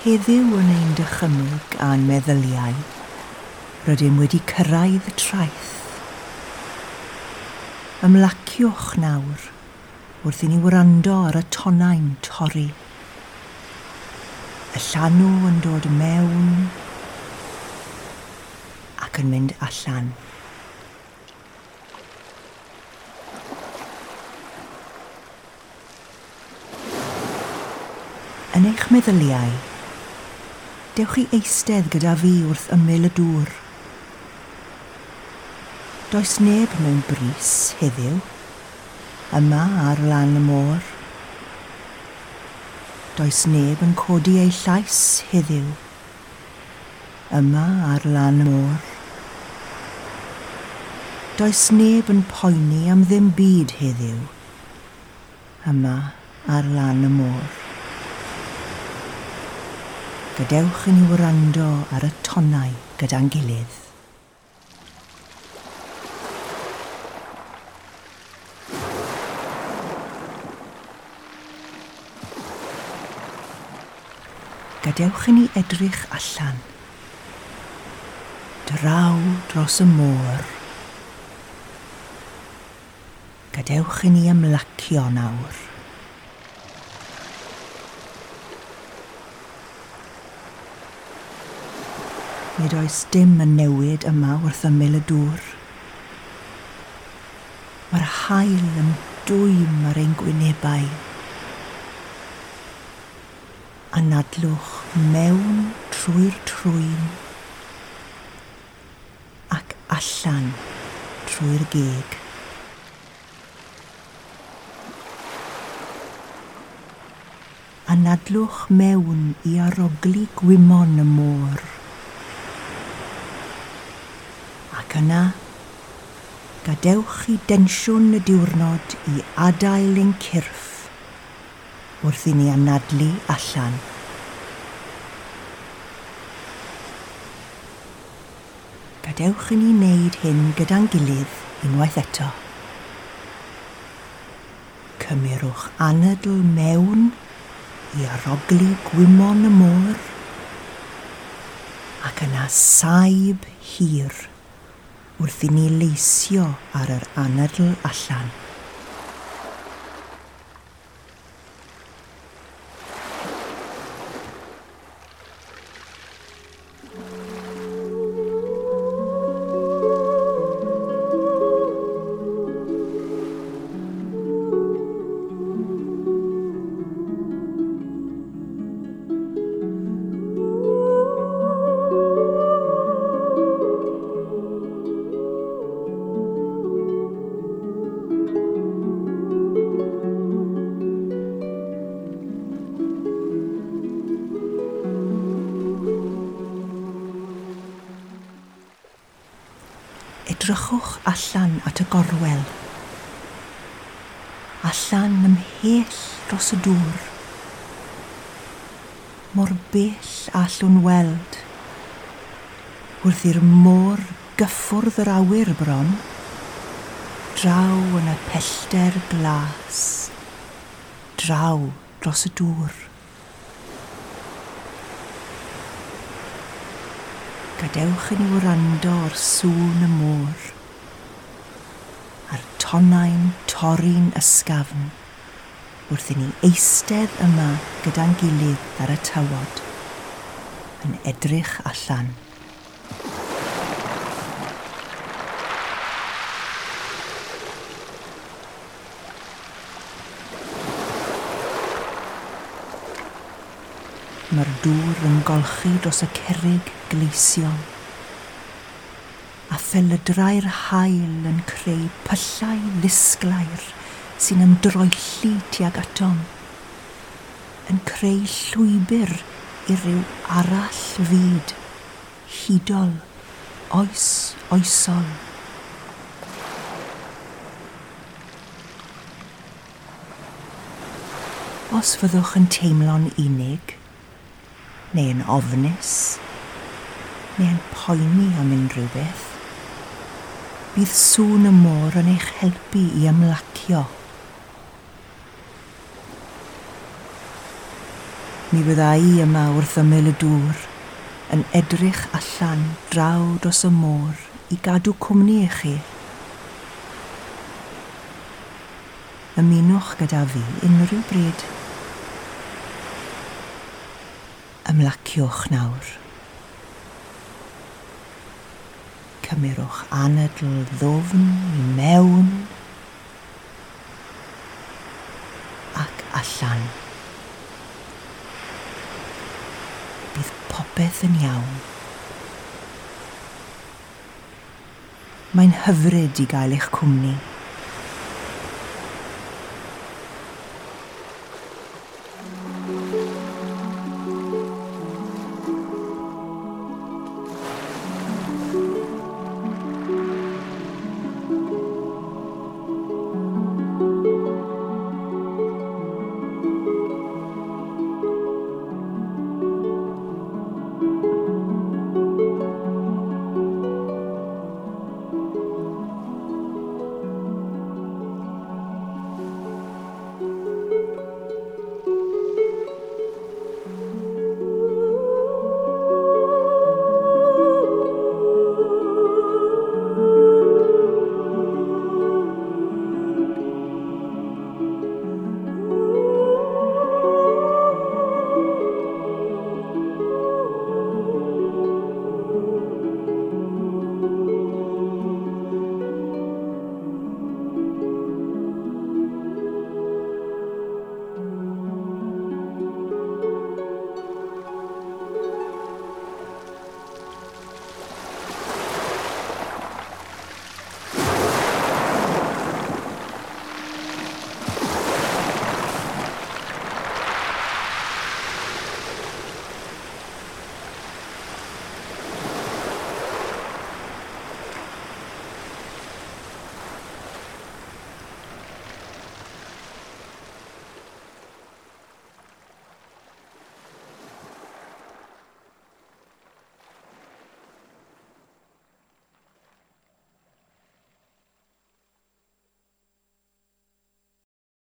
heddiw yn ein dychymyg a'n meddyliau, rydym wedi cyrraedd traeth. Ymlaciwch nawr wrth i ni wrando ar y tonau'n torri. Y llanw yn dod mewn ac yn mynd allan. Yn eich meddyliau, dewch i eistedd gyda fi wrth ymyl y dŵr. Does neb mewn bris heddiw, yma ar lan y môr. Does neb yn codi ei llais heddiw, yma ar lan y môr. Does neb yn poeni am ddim byd heddiw, yma ar lan y môr gadewch i ni wrando ar y tonau gyda'n gilydd. Gadewch i ni edrych allan. Draw dros y môr. Gadewch i ni ymlacio nawr. Nid oes dim yn newid yma wrth ymyl y dŵr. Mae'r hael yn dwym ar ein gwynebau. A nadlwch mewn trwy'r trwyn ac allan trwy'r geg. a nadlwch mewn i aroglu gwymon y môr. ac yna, gadewch i densiwn y diwrnod i adael ein cyrff wrth i ni anadlu allan. Gadewch i ni wneud hyn gyda'n gilydd unwaith eto. Cymerwch anadl mewn i aroglu gwymon y môr ac yna saib hir wrth i ni leisio ar yr anadl allan. edrychwch allan at y gorwel. Allan ymhell dros y dŵr. Mor bell allwn weld. Wrth i'r môr gyffwrdd yr awyr bron, draw yn y pellter glas, draw dros y dŵr. gadewch i ni wrando o'r sŵn y môr a'r tonau'n torri'n ysgafn wrth i ni eistedd yma gyda'n gilydd ar y tywod yn edrych allan. Mae'r dŵr yn golchi dros y cerig gleision. A phelydrau'r hael yn creu pyllau lusglair sy'n ymdroelli tuag atom. Yn creu llwybr i ryw arall fyd, hudol, oes oesol. Os fyddwch yn teimlo'n unig, neu'n ofnus, neu'n poeni am unrhyw beth. Bydd sŵn y môr yn eich helpu i ymlacio. Mi fydda i yma wrth ymyl y dŵr yn edrych allan draw dros y môr i gadw cwmni i chi. Ymunwch gyda fi unrhyw bryd ymlaciwch nawr. Cymerwch anadl ddofn i mewn ac allan. Bydd popeth yn iawn. Mae'n hyfryd i gael eich cwmni.